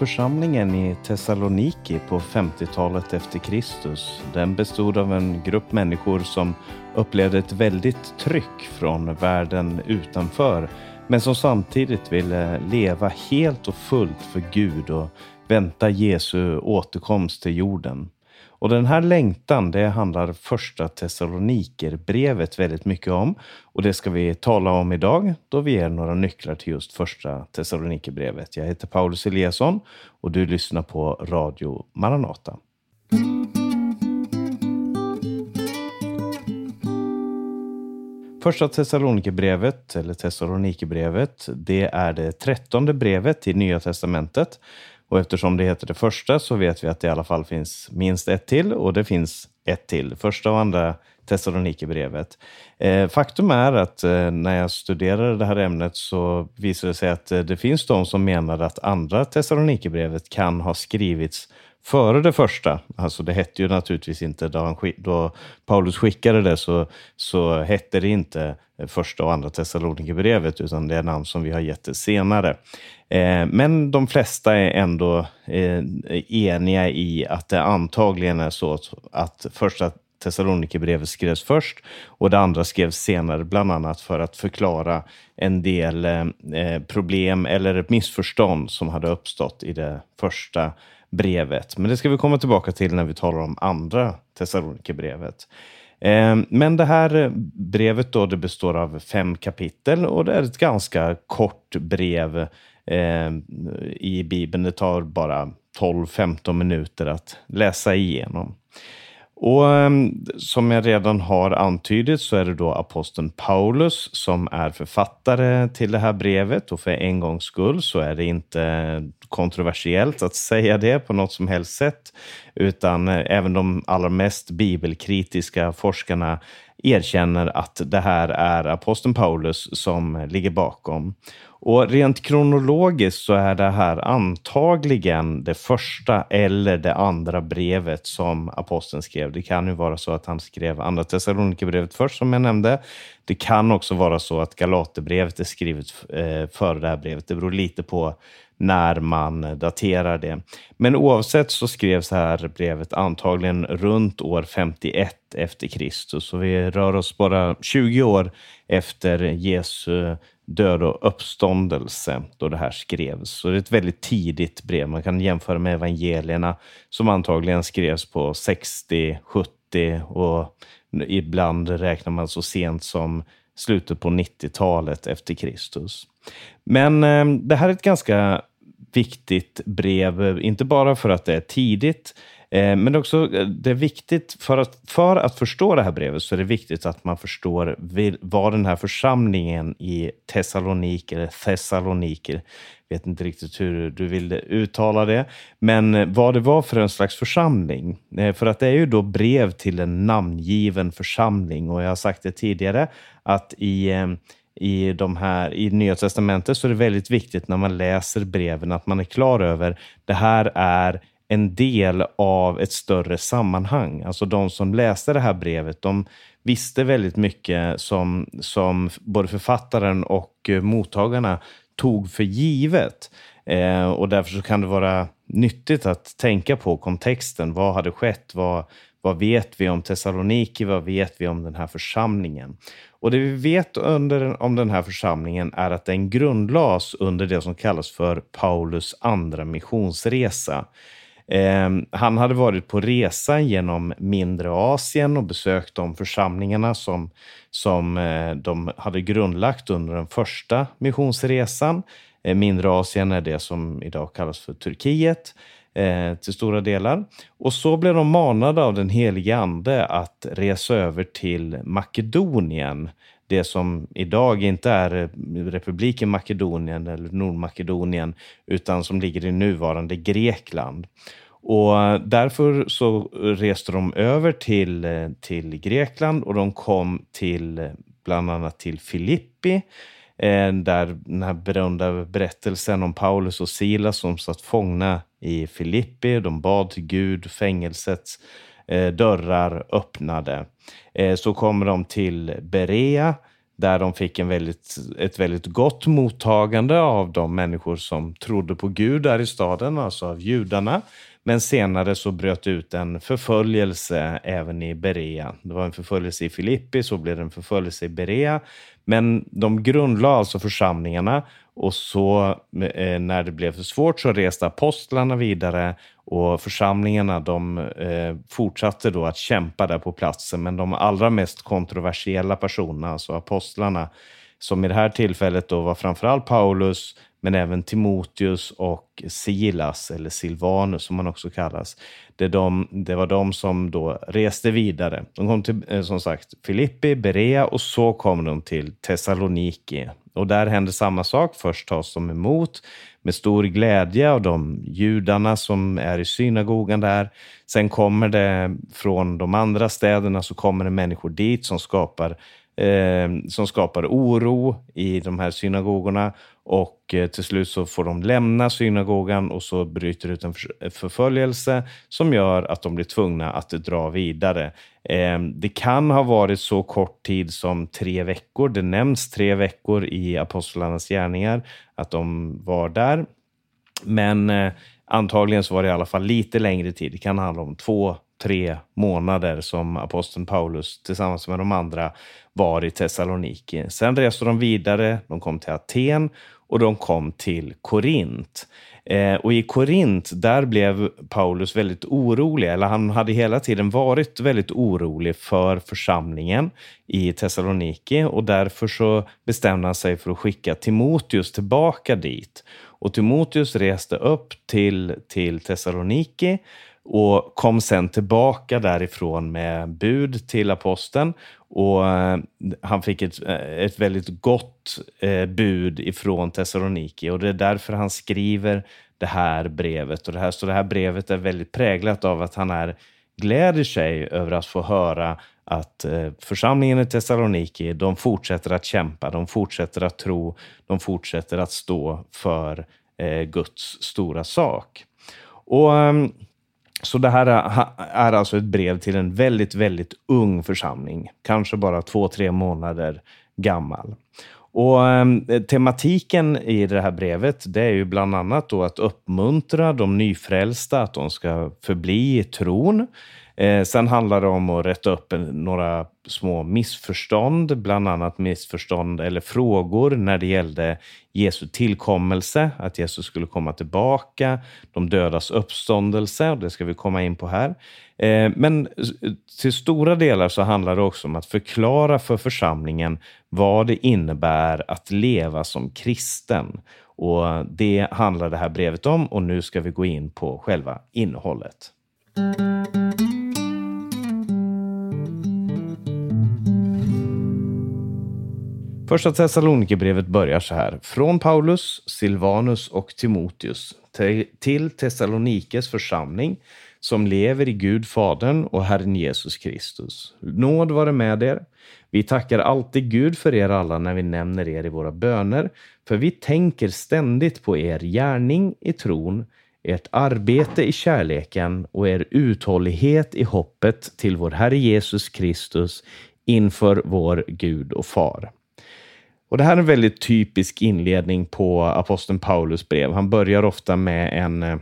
Församlingen i Thessaloniki på 50-talet efter Kristus, den bestod av en grupp människor som upplevde ett väldigt tryck från världen utanför, men som samtidigt ville leva helt och fullt för Gud och vänta Jesu återkomst till jorden. Och den här längtan, det handlar första Thessalonikerbrevet väldigt mycket om. Och det ska vi tala om idag, då vi ger några nycklar till just första Thessalonikerbrevet. Jag heter Paulus Eliasson och du lyssnar på Radio Maranata. Första Thessalonikerbrevet, eller Thessalonikerbrevet, det är det trettonde brevet i Nya Testamentet. Och eftersom det heter det första så vet vi att det i alla fall finns minst ett till och det finns ett till. Första och andra Thessalonikerbrevet. Eh, faktum är att eh, när jag studerade det här ämnet så visade det sig att eh, det finns de som menar att andra Thessalonikerbrevet kan ha skrivits före det första. Alltså det hette ju naturligtvis inte, då, han, då Paulus skickade det så, så hette det inte eh, första och andra Thessalonikerbrevet utan det är namn som vi har gett det senare. Eh, men de flesta är ändå eh, eniga i att det antagligen är så att första Thessalonikerbrevet skrevs först och det andra skrevs senare, bland annat för att förklara en del eh, problem eller ett missförstånd som hade uppstått i det första brevet. Men det ska vi komma tillbaka till när vi talar om andra Thessalonikerbrevet. Eh, men det här brevet då, det består av fem kapitel och det är ett ganska kort brev eh, i Bibeln. Det tar bara 12-15 minuter att läsa igenom. Och ehm, som jag redan har antydit så är det då aposteln Paulus som är författare till det här brevet. Och för en gångs skull så är det inte kontroversiellt att säga det på något som helst sätt, utan eh, även de allra mest bibelkritiska forskarna erkänner att det här är aposteln Paulus som ligger bakom. Och rent kronologiskt så är det här antagligen det första eller det andra brevet som aposteln skrev. Det kan ju vara så att han skrev andra Thessalonikerbrevet först som jag nämnde. Det kan också vara så att Galaterbrevet är skrivet eh, före det här brevet. Det beror lite på när man daterar det. Men oavsett så skrevs det här brevet antagligen runt år 51 efter Kristus. Så vi rör oss bara 20 år efter Jesu död och uppståndelse då det här skrevs. Så det är ett väldigt tidigt brev. Man kan jämföra med evangelierna som antagligen skrevs på 60, 70 och ibland räknar man så sent som slutet på 90-talet efter Kristus. Men eh, det här är ett ganska viktigt brev, inte bara för att det är tidigt, eh, men också, eh, det är viktigt, för att, för att förstå det här brevet, så är det viktigt att man förstår vad den här församlingen i Thessaloniki, eller Thessaloniki, vet inte riktigt hur du vill uttala det, men eh, vad det var för en slags församling. För att det är ju då brev till en namngiven församling och jag har sagt det tidigare att i i, de här, i Nya Testamentet så är det väldigt viktigt när man läser breven att man är klar över det här är en del av ett större sammanhang. Alltså de som läste det här brevet, de visste väldigt mycket som, som både författaren och eh, mottagarna tog för givet. Eh, och därför så kan det vara nyttigt att tänka på kontexten. Vad hade skett? Vad, vad vet vi om Thessaloniki? Vad vet vi om den här församlingen? Och det vi vet under, om den här församlingen är att den grundlades under det som kallas för Paulus andra missionsresa. Eh, han hade varit på resa genom mindre Asien och besökt de församlingarna som, som eh, de hade grundlagt under den första missionsresan. Eh, mindre Asien är det som idag kallas för Turkiet eh, till stora delar. Och så blev de manade av den helige Ande att resa över till Makedonien det som idag inte är eh, republiken Makedonien eller Nordmakedonien utan som ligger i nuvarande Grekland. Och eh, därför så reste de över till, eh, till Grekland och de kom till bland annat till Filippi Eh, där den här berömda berättelsen om Paulus och Silas som satt fångna i Filippi. De bad till Gud, fängelsets eh, dörrar öppnade. Eh, så kommer de till Berea där de fick en väldigt, ett väldigt gott mottagande av de människor som trodde på Gud där i staden, alltså av judarna. Men senare så bröt ut en förföljelse även i Berea. Det var en förföljelse i Filippi, så blev det en förföljelse i Berea. Men de grundlade alltså församlingarna och så eh, när det blev för svårt så reste apostlarna vidare och församlingarna de eh, fortsatte då att kämpa där på platsen. Men de allra mest kontroversiella personerna, alltså apostlarna, som i det här tillfället då var framförallt Paulus, men även Timoteus och Silas, eller Silvanus som han också kallas. Det, de, det var de som då reste vidare. De kom till, eh, som sagt, Filippi, Berea och så kom de till Thessaloniki. Och där hände samma sak. Först tas de emot med stor glädje av de judarna som är i synagogan där. Sen kommer det från de andra städerna så kommer det människor dit som skapar eh, som skapar oro i de här synagogorna och eh, till slut så får de lämna synagogan och så bryter ut en eh, förföljelse som gör att de blir tvungna att dra vidare. Ehm, det kan ha varit så kort tid som tre veckor. Det nämns tre veckor i Apostlarnas gärningar att de var där. Men eh, antagligen så var det i alla fall lite längre tid. Det kan handla om två, tre månader som aposteln Paulus tillsammans med de andra var i Thessaloniki. Sen reste de vidare, de kom till Aten och de kom till Korint. Eh, och i Korint, där blev Paulus väldigt orolig, eller han hade hela tiden varit väldigt orolig för församlingen i Thessaloniki och därför så bestämde han sig för att skicka Timoteus tillbaka dit. Och Timoteus reste upp till, till Thessaloniki och kom sen tillbaka därifrån med bud till aposteln. Och eh, han fick ett, eh, ett väldigt gott eh, bud ifrån Thessaloniki och det är därför han skriver det här brevet. Och det här, så det här brevet är väldigt präglat av att han är, gläder sig över att få höra att församlingen i Thessaloniki, de fortsätter att kämpa, de fortsätter att tro, de fortsätter att stå för Guds stora sak. Och ehm, så det här är alltså ett brev till en väldigt, väldigt ung församling. Kanske bara två, tre månader gammal. Och eh, tematiken i det här brevet, det är ju bland annat då att uppmuntra de nyfrälsta att de ska förbli i tron. Eh, sen handlar det om att rätta upp några små missförstånd, bland annat missförstånd eller frågor när det gällde Jesu tillkommelse, att Jesus skulle komma tillbaka, de dödas uppståndelse, och det ska vi komma in på här. Eh, men till stora delar så handlar det också om att förklara för församlingen vad det innebär att leva som kristen. Och det handlar det här brevet om och nu ska vi gå in på själva innehållet. Första Thessalonikerbrevet börjar så här. Från Paulus, Silvanus och Timoteus till Thessalonikes församling som lever i Gud Fadern och Herren Jesus Kristus. Nåd vare med er. Vi tackar alltid Gud för er alla när vi nämner er i våra böner, för vi tänker ständigt på er gärning i tron, ert arbete i kärleken och er uthållighet i hoppet till vår Herre Jesus Kristus inför vår Gud och Far. Och Det här är en väldigt typisk inledning på aposteln Paulus brev. Han börjar ofta med en, eh,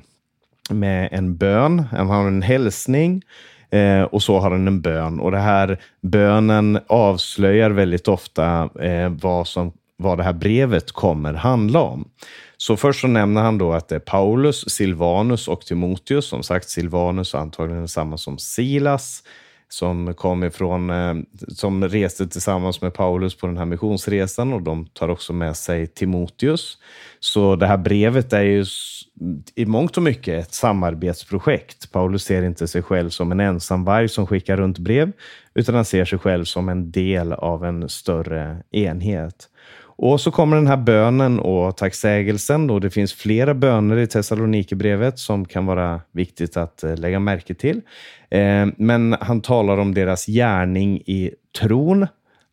med en bön, han har en hälsning eh, och så har han en bön. Och det här bönen avslöjar väldigt ofta eh, vad, som, vad det här brevet kommer handla om. Så först så nämner han då att det är Paulus, Silvanus och Timoteus. Som sagt, Silvanus är antagligen samma som Silas som kom ifrån, eh, som reste tillsammans med Paulus på den här missionsresan och de tar också med sig Timoteus. Så det här brevet är ju i mångt och mycket ett samarbetsprojekt. Paulus ser inte sig själv som en ensamvarg som skickar runt brev, utan han ser sig själv som en del av en större enhet. Och så kommer den här bönen och tacksägelsen. Och det finns flera böner i Thessalonikerbrevet som kan vara viktigt att eh, lägga märke till. Eh, men han talar om deras gärning i tron,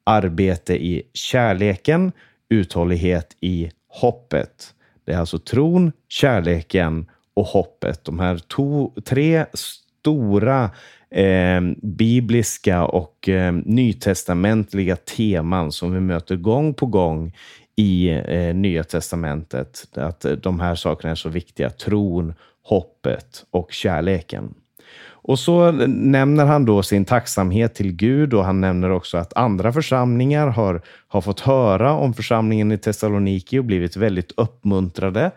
arbete i kärleken, uthållighet i hoppet. Det är alltså tron, kärleken och hoppet. De här to, tre stora eh, bibliska och eh, nytestamentliga teman som vi möter gång på gång i eh, Nya testamentet. Att eh, de här sakerna är så viktiga. Tron, hoppet och kärleken. Och så nämner han då sin tacksamhet till Gud och han nämner också att andra församlingar har, har fått höra om församlingen i Thessaloniki och blivit väldigt uppmuntrade.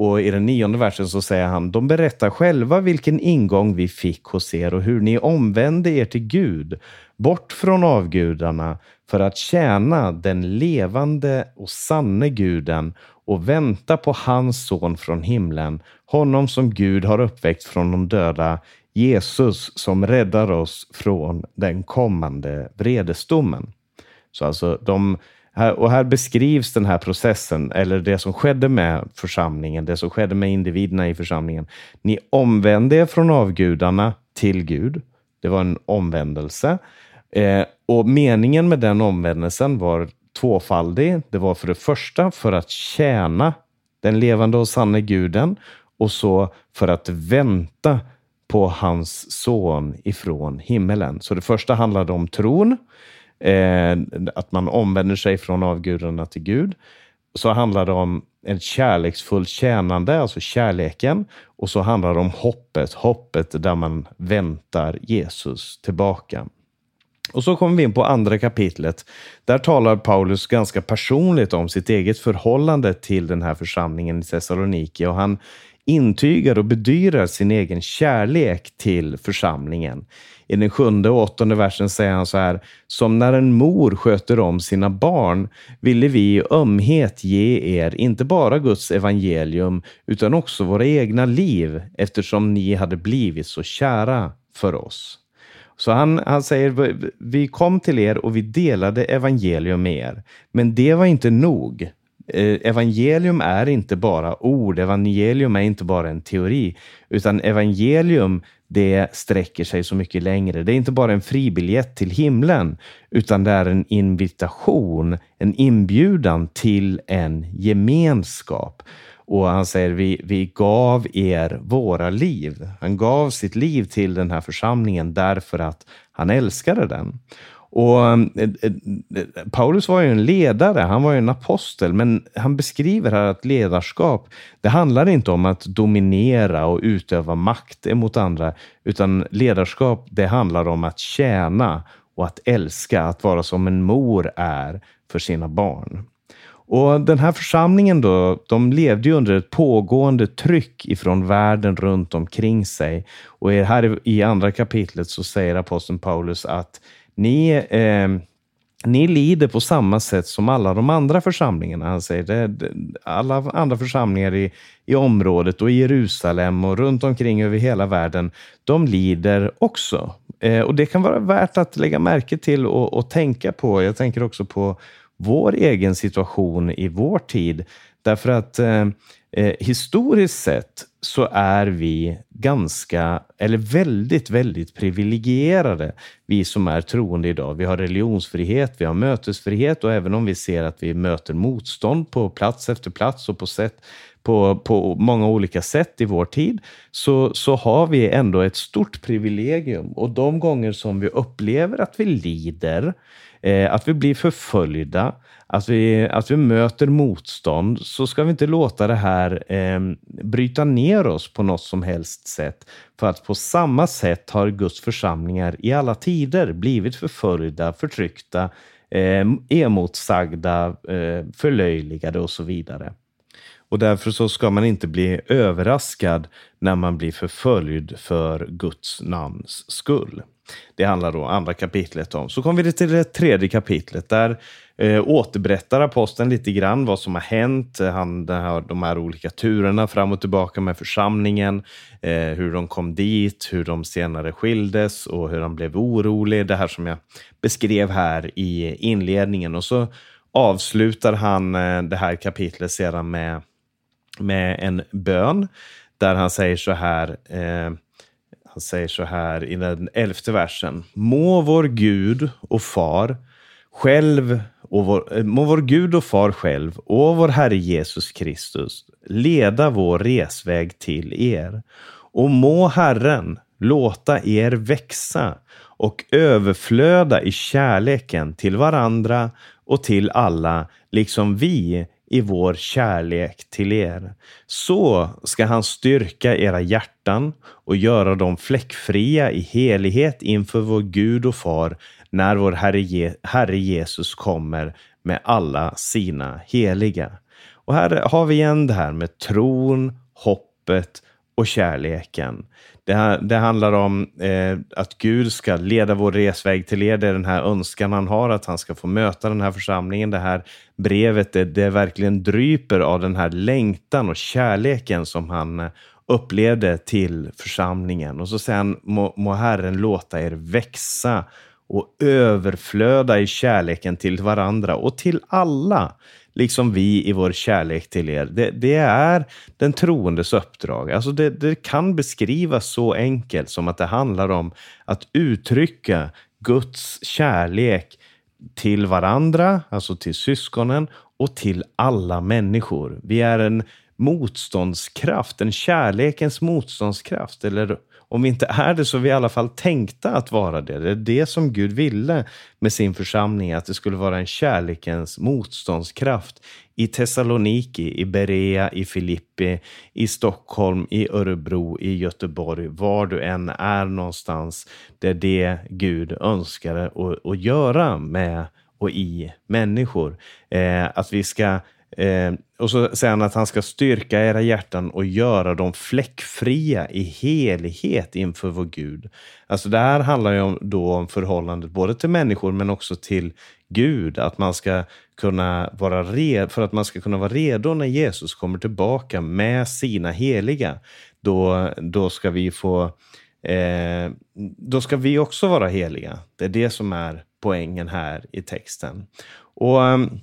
Och i den nionde versen så säger han, de berättar själva vilken ingång vi fick hos er och hur ni omvände er till Gud, bort från avgudarna, för att tjäna den levande och sanne guden och vänta på hans son från himlen, honom som Gud har uppväckt från de döda, Jesus som räddar oss från den kommande vredesdomen. Så alltså de, och här beskrivs den här processen, eller det som skedde med församlingen, det som skedde med individerna i församlingen. Ni omvände er från avgudarna till Gud. Det var en omvändelse. Eh, och meningen med den omvändelsen var tvåfaldig. Det var för det första för att tjäna den levande och sanne guden och så för att vänta på hans son ifrån himmelen. Så det första handlade om tron, eh, att man omvänder sig från avgudarna till Gud. Så handlar det om ett kärleksfullt tjänande, alltså kärleken. Och så handlar det om hoppet, hoppet där man väntar Jesus tillbaka. Och så kommer vi in på andra kapitlet. Där talar Paulus ganska personligt om sitt eget förhållande till den här församlingen i Thessaloniki och han intygar och bedyrar sin egen kärlek till församlingen. I den sjunde och åttonde versen säger han så här. Som när en mor sköter om sina barn ville vi i ömhet ge er inte bara Guds evangelium utan också våra egna liv eftersom ni hade blivit så kära för oss. Så han, han säger, vi kom till er och vi delade evangelium med er. Men det var inte nog. Eh, evangelium är inte bara ord, evangelium är inte bara en teori, utan evangelium det sträcker sig så mycket längre. Det är inte bara en fribiljett till himlen, utan det är en invitation, en inbjudan till en gemenskap. Och han säger, vi, vi gav er våra liv. Han gav sitt liv till den här församlingen därför att han älskade den. Och eh, eh, eh, Paulus var ju en ledare, han var ju en apostel, men han beskriver här att ledarskap, det handlar inte om att dominera och utöva makt emot andra, utan ledarskap, det handlar om att tjäna och att älska, att vara som en mor är för sina barn. Och Den här församlingen då, de levde ju under ett pågående tryck ifrån världen runt omkring sig. Och här i andra kapitlet så säger aposteln Paulus att ni, eh, ni lider på samma sätt som alla de andra församlingarna. Han säger det, alla andra församlingar i, i området och i Jerusalem och runt omkring över hela världen, de lider också. Eh, och det kan vara värt att lägga märke till och, och tänka på. Jag tänker också på vår egen situation i vår tid. Därför att eh, eh, historiskt sett så är vi ganska, eller väldigt, väldigt privilegierade, vi som är troende idag. Vi har religionsfrihet, vi har mötesfrihet och även om vi ser att vi möter motstånd på plats efter plats och på sätt på, på många olika sätt i vår tid, så, så har vi ändå ett stort privilegium. Och de gånger som vi upplever att vi lider, eh, att vi blir förföljda, att vi, att vi möter motstånd, så ska vi inte låta det här eh, bryta ner oss på något som helst sätt. För att på samma sätt har Guds församlingar i alla tider blivit förföljda, förtryckta, eh, emotsagda, eh, förlöjligade och så vidare. Och därför så ska man inte bli överraskad när man blir förföljd för Guds namns skull. Det handlar då andra kapitlet om. Så kommer vi till det tredje kapitlet. Där eh, återberättar aposteln lite grann vad som har hänt. Han, här, de här olika turerna fram och tillbaka med församlingen. Eh, hur de kom dit, hur de senare skildes och hur han blev orolig. Det här som jag beskrev här i inledningen. Och så avslutar han eh, det här kapitlet sedan med, med en bön där han säger så här eh, han säger så här i den elfte versen. Må vår Gud och far själv och vår, eh, må vår Gud och far själv och vår Herre Jesus Kristus leda vår resväg till er. Och må Herren låta er växa och överflöda i kärleken till varandra och till alla, liksom vi i vår kärlek till er. Så ska han styrka era hjärtan och göra dem fläckfria i helighet inför vår Gud och Far när vår Herre, Je Herre Jesus kommer med alla sina heliga. Och här har vi igen det här med tron, hoppet och kärleken. Det, det handlar om eh, att Gud ska leda vår resväg till er. Det är den här önskan han har, att han ska få möta den här församlingen. Det här brevet, det, det verkligen dryper av den här längtan och kärleken som han eh, upplevde till församlingen. Och så säger han, må, må Herren låta er växa och överflöda i kärleken till varandra och till alla liksom vi i vår kärlek till er. Det, det är den troendes uppdrag. Alltså det, det kan beskrivas så enkelt som att det handlar om att uttrycka Guds kärlek till varandra, alltså till syskonen och till alla människor. Vi är en motståndskraft, en kärlekens motståndskraft, eller om vi inte är det så är vi i alla fall tänkta att vara det. Det är det som Gud ville med sin församling, att det skulle vara en kärlekens motståndskraft i Thessaloniki, i Berea, i Filippi, i Stockholm, i Örebro, i Göteborg, var du än är någonstans. Det är det Gud önskade att, att göra med och i människor. Eh, att vi ska Eh, och så säger han att han ska styrka era hjärtan och göra dem fläckfria i helighet inför vår Gud. Alltså det här handlar ju om, då om förhållandet både till människor men också till Gud. Att man ska kunna vara redo, för att man ska kunna vara redo när Jesus kommer tillbaka med sina heliga. Då, då ska vi få eh, då ska vi också vara heliga. Det är det som är poängen här i texten. Och ehm,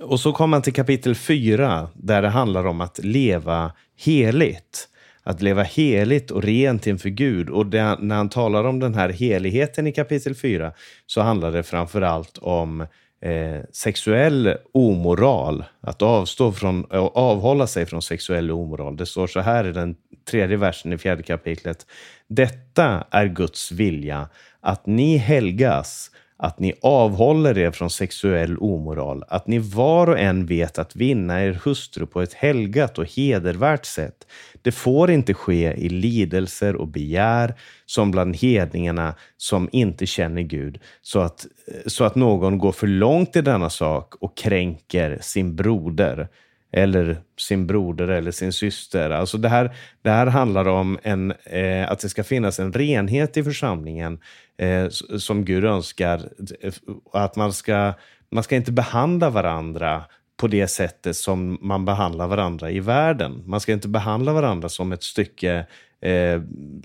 och så kommer man till kapitel 4 där det handlar om att leva heligt. Att leva heligt och rent inför Gud. Och det, när han talar om den här heligheten i kapitel 4 så handlar det framför allt om eh, sexuell omoral. Att avstå från, och avhålla sig från sexuell omoral. Det står så här i den tredje versen i fjärde kapitlet. Detta är Guds vilja, att ni helgas att ni avhåller er från sexuell omoral, att ni var och en vet att vinna er hustru på ett helgat och hedervärt sätt. Det får inte ske i lidelser och begär som bland hedningarna som inte känner Gud, så att, så att någon går för långt i denna sak och kränker sin broder eller sin broder eller sin syster. Alltså det, här, det här handlar om en, eh, att det ska finnas en renhet i församlingen eh, som Gud önskar. Eh, att man ska, man ska inte behandla varandra på det sättet som man behandlar varandra i världen. Man ska inte behandla varandra som ett stycke eh,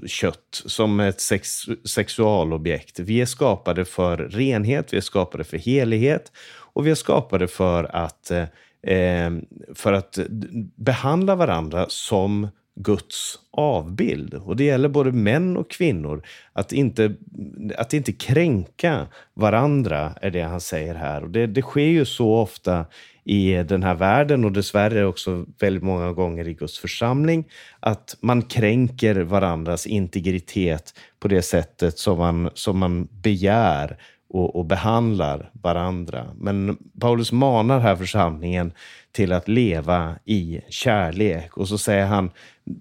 kött, som ett sex, sexualobjekt. Vi är skapade för renhet, vi är skapade för helighet och vi är skapade för att eh, eh, för att behandla varandra som Guds avbild. Och det gäller både män och kvinnor. Att inte, att inte kränka varandra är det han säger här. Och det, det sker ju så ofta i den här världen och dessvärre också väldigt många gånger i Guds församling, att man kränker varandras integritet på det sättet som man, som man begär och, och, behandlar varandra. Men Paulus manar här församlingen till att leva i kärlek. Och så säger han,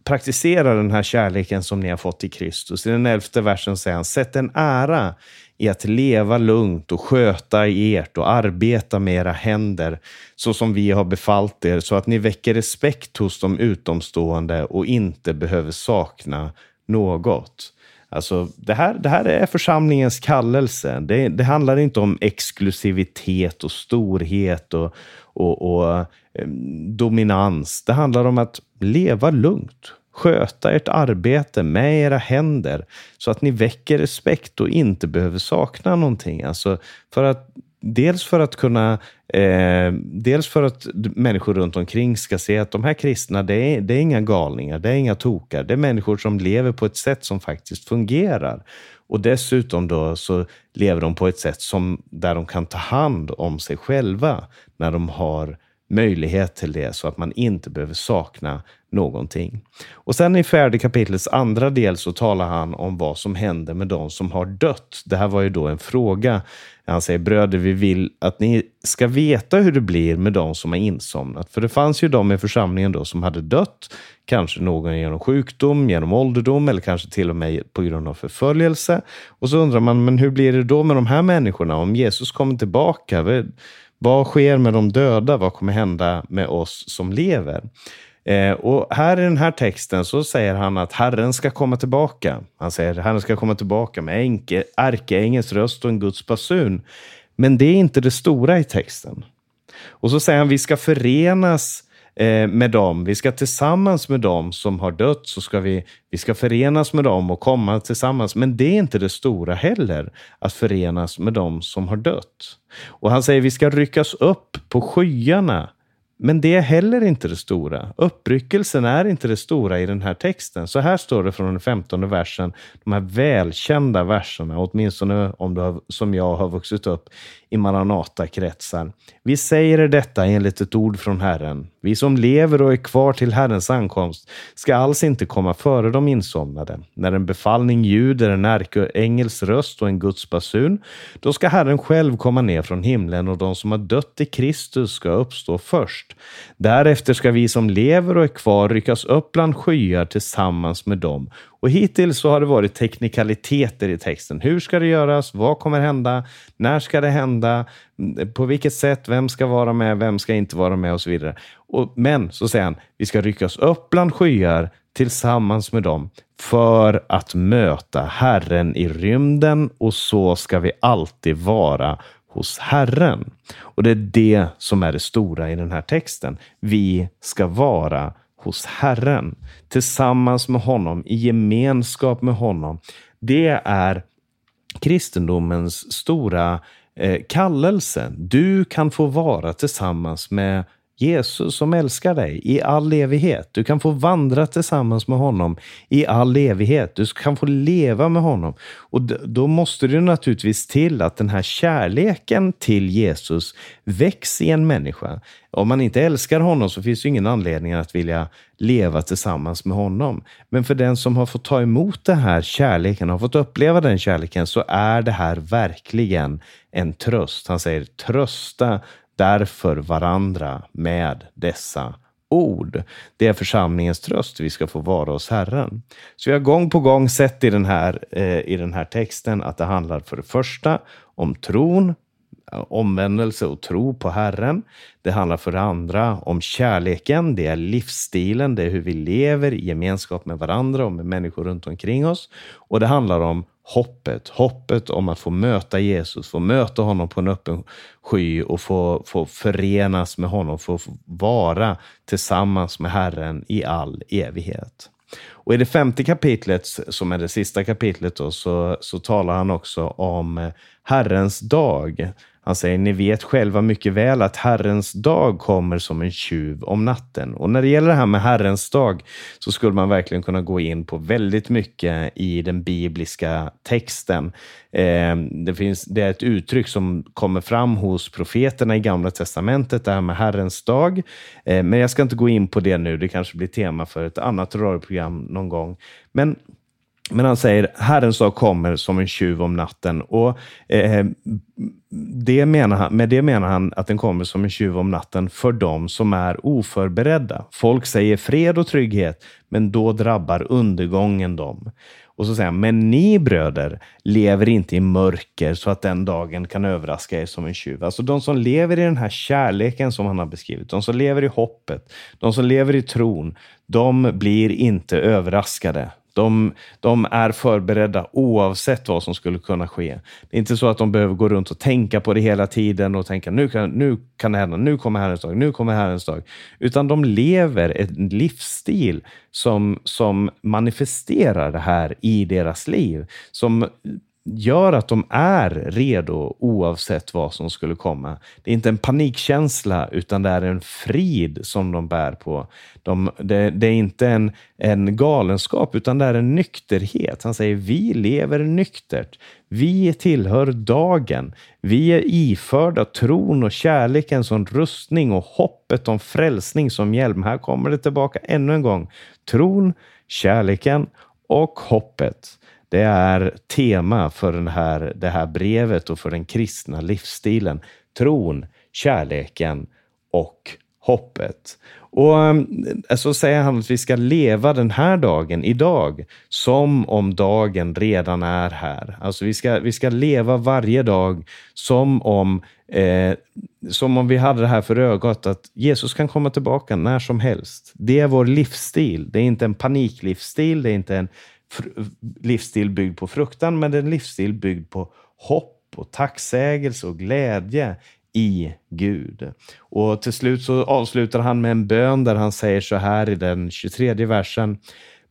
praktisera den här kärleken som ni har fått i Kristus. I den elfte versen säger han, sätt en ära i att leva lugnt och sköta ert och arbeta med era händer så som vi har befallt er, så att ni väcker respekt hos de utomstående och inte behöver sakna något. Alltså, det, här, det här är församlingens kallelse. Det, det handlar inte om exklusivitet och storhet och, och, och eh, dominans. Det handlar om att leva lugnt, sköta ert arbete med era händer så att ni väcker respekt och inte behöver sakna någonting. Alltså för att Dels för att kunna, eh, dels för att människor runt omkring ska se att de här kristna, det är, det är inga galningar, det är inga tokar. Det är människor som lever på ett sätt som faktiskt fungerar. Och dessutom då så lever de på ett sätt som, där de kan ta hand om sig själva när de har möjlighet till det så att man inte behöver sakna någonting. Och sen i fjärde kapitlets andra del så talar han om vad som händer med de som har dött. Det här var ju då en fråga. Han säger bröder, vi vill att ni ska veta hur det blir med de som har insomnat. För det fanns ju de i församlingen då som hade dött, kanske någon genom sjukdom, genom ålderdom eller kanske till och med på grund av förföljelse. Och så undrar man, men hur blir det då med de här människorna om Jesus kommer tillbaka? Vad sker med de döda? Vad kommer hända med oss som lever? Eh, och här i den här texten så säger han att Herren ska komma tillbaka. Han säger att Herren ska komma tillbaka med ärkeängelns röst och en Guds basun. Men det är inte det stora i texten. Och så säger han att vi ska förenas eh, Eh, med dem. Vi ska tillsammans med dem som har dött så ska vi, vi ska förenas med dem och komma tillsammans. Men det är inte det stora heller, att förenas med dem som har dött. Och han säger vi ska ryckas upp på skyarna men det är heller inte det stora. Uppryckelsen är inte det stora i den här texten. Så här står det från den femtonde versen, de här välkända verserna, åtminstone om du har, som jag har vuxit upp i Maranata-kretsar. Vi säger detta enligt ett ord från Herren. Vi som lever och är kvar till Herrens ankomst ska alls inte komma före de insomnade. När en befallning ljuder, en ärkeängels röst och en Guds basun, då ska Herren själv komma ner från himlen och de som har dött i Kristus ska uppstå först. Därefter ska vi som lever och är kvar ryckas upp bland skyar tillsammans med dem och hittills så har det varit teknikaliteter i texten. Hur ska det göras? Vad kommer hända? När ska det hända? Mm, på vilket sätt? Vem ska vara med? Vem ska inte vara med? Och så vidare. Och, men så säger han, vi ska ryckas upp bland skyar tillsammans med dem för att möta Herren i rymden och så ska vi alltid vara hos Herren. Och det är det som är det stora i den här texten. Vi ska vara hos Herren, tillsammans med honom, i gemenskap med honom. Det är kristendomens stora eh, kallelse. Du kan få vara tillsammans med Jesus som älskar dig i all evighet. Du kan få vandra tillsammans med honom i all evighet. Du kan få leva med honom. Och då måste det naturligtvis till att den här kärleken till Jesus väcks i en människa. Om man inte älskar honom så finns det ingen anledning att vilja leva tillsammans med honom. Men för den som har fått ta emot den här kärleken, har fått uppleva den kärleken, så är det här verkligen en tröst. Han säger trösta därför varandra med dessa ord. Det är församlingens tröst vi ska få vara hos Herren. Så vi har gång på gång sett i den här, eh, i den här texten att det handlar för det första om tron, omvändelse och tro på Herren. Det handlar för det andra om kärleken, det är livsstilen, det är hur vi lever i gemenskap med varandra och med människor runt omkring oss. Och det handlar om hoppet, hoppet om att få möta Jesus, få möta honom på en öppen sky och få, få förenas med honom, få vara tillsammans med Herren i all evighet. Och i det femte kapitlet, som är det sista kapitlet, då, så, så talar han också om eh, Herrens dag. Han säger, ni vet själva mycket väl att Herrens dag kommer som en tjuv om natten. Och när det gäller det här med Herrens dag så skulle man verkligen kunna gå in på väldigt mycket i den bibliska texten. Eh, det, finns, det är ett uttryck som kommer fram hos profeterna i Gamla Testamentet, det här med Herrens dag. Eh, men jag ska inte gå in på det nu, det kanske blir tema för ett annat radioprogram någon gång. Men men han säger Herrens dag kommer som en tjuv om natten. Och eh, det menar han, med det menar han att den kommer som en tjuv om natten för dem som är oförberedda. Folk säger fred och trygghet, men då drabbar undergången dem. Och så säger han, men ni bröder lever inte i mörker så att den dagen kan överraska er som en tjuv. Alltså de som lever i den här kärleken som han har beskrivit, de som lever i hoppet, de som lever i tron, de blir inte överraskade de, de, är förberedda oavsett vad som skulle kunna ske. Det är inte så att de behöver gå runt och tänka på det hela tiden och tänka nu kan, nu kan det hända, nu kommer Herrens dag, nu kommer Herrens dag. Utan de lever en livsstil som, som manifesterar det här i deras liv. Som gör att de är redo oavsett vad som skulle komma. Det är inte en panikkänsla utan det är en frid som de bär på. De, det, det, är inte en, en galenskap utan det är en nykterhet. Han säger vi lever nyktert. Vi tillhör dagen. Vi är iförda tron och kärleken som rustning och hoppet om frälsning som hjälm. Här kommer det tillbaka ännu en gång. Tron, kärleken och hoppet. Det är tema för den här, det här brevet och för den kristna livsstilen. Tron, kärleken och hoppet. Och eh, så säger han att vi ska leva den här dagen, idag, som om dagen redan är här. Alltså vi ska, vi ska leva varje dag som om, eh, som om vi hade det här för ögat, att Jesus kan komma tillbaka när som helst. Det är vår livsstil. Det är inte en paniklivsstil, det är inte en livsstil byggd på fruktan, men en livsstil byggd på hopp och tacksägelse och glädje i Gud. Och till slut så avslutar han med en bön där han säger så här i den 23 versen.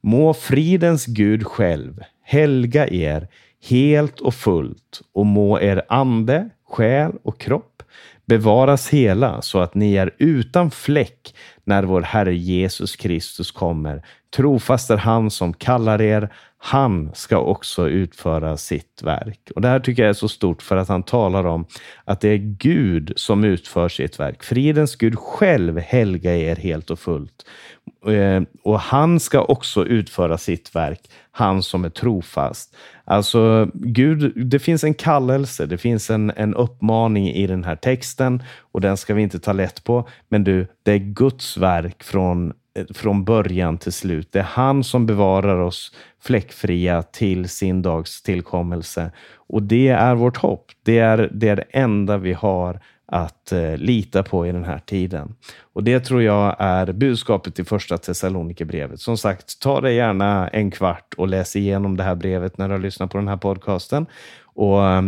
Må fridens Gud själv helga er helt och fullt och må er ande, själ och kropp bevaras hela så att ni är utan fläck när vår Herre Jesus Kristus kommer. Trofast är han som kallar er, han ska också utföra sitt verk. Och Det här tycker jag är så stort för att han talar om att det är Gud som utför sitt verk. Fridens Gud själv helga er helt och fullt. Eh, och han ska också utföra sitt verk, han som är trofast. Alltså, Gud, det finns en kallelse, det finns en, en uppmaning i den här texten och den ska vi inte ta lätt på. Men du, det är Guds verk från eh, från början till slut. Det är han som bevarar oss fläckfria till sin dags tillkommelse. Och det är vårt hopp. Det är det, är det enda vi har att eh, lita på i den här tiden. Och det tror jag är budskapet i första Thessalonikerbrevet. Som sagt, ta dig gärna en kvart och läs igenom det här brevet när du har lyssnat på den här podcasten. Och äh,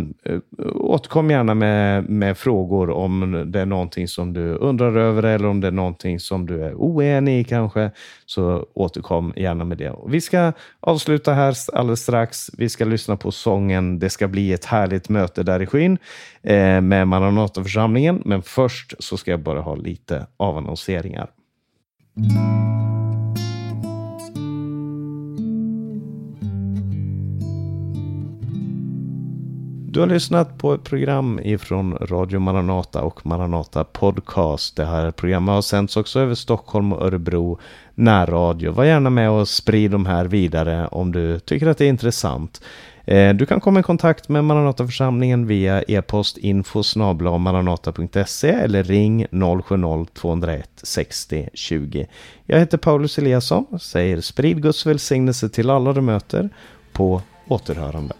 återkom gärna med, med frågor om det är någonting som du undrar över eller om det är någonting som du är oenig i kanske. Så återkom gärna med det. Och vi ska avsluta här alldeles strax. Vi ska lyssna på sången Det ska bli ett härligt möte där i skyn eh, med Maranataförsamlingen. Men först så ska jag bara ha lite avannonseringar. Du har lyssnat på ett program ifrån Radio Maranata och Maranata Podcast. Det här programmet har sänds också över Stockholm och Örebro närradio. Var gärna med och sprid de här vidare om du tycker att det är intressant. Eh, du kan komma i kontakt med Maranataförsamlingen via e-post info maranata.se eller ring 070-201 60 20. Jag heter Paulus Eliasson och säger sprid Guds välsignelse till alla du möter på återhörande.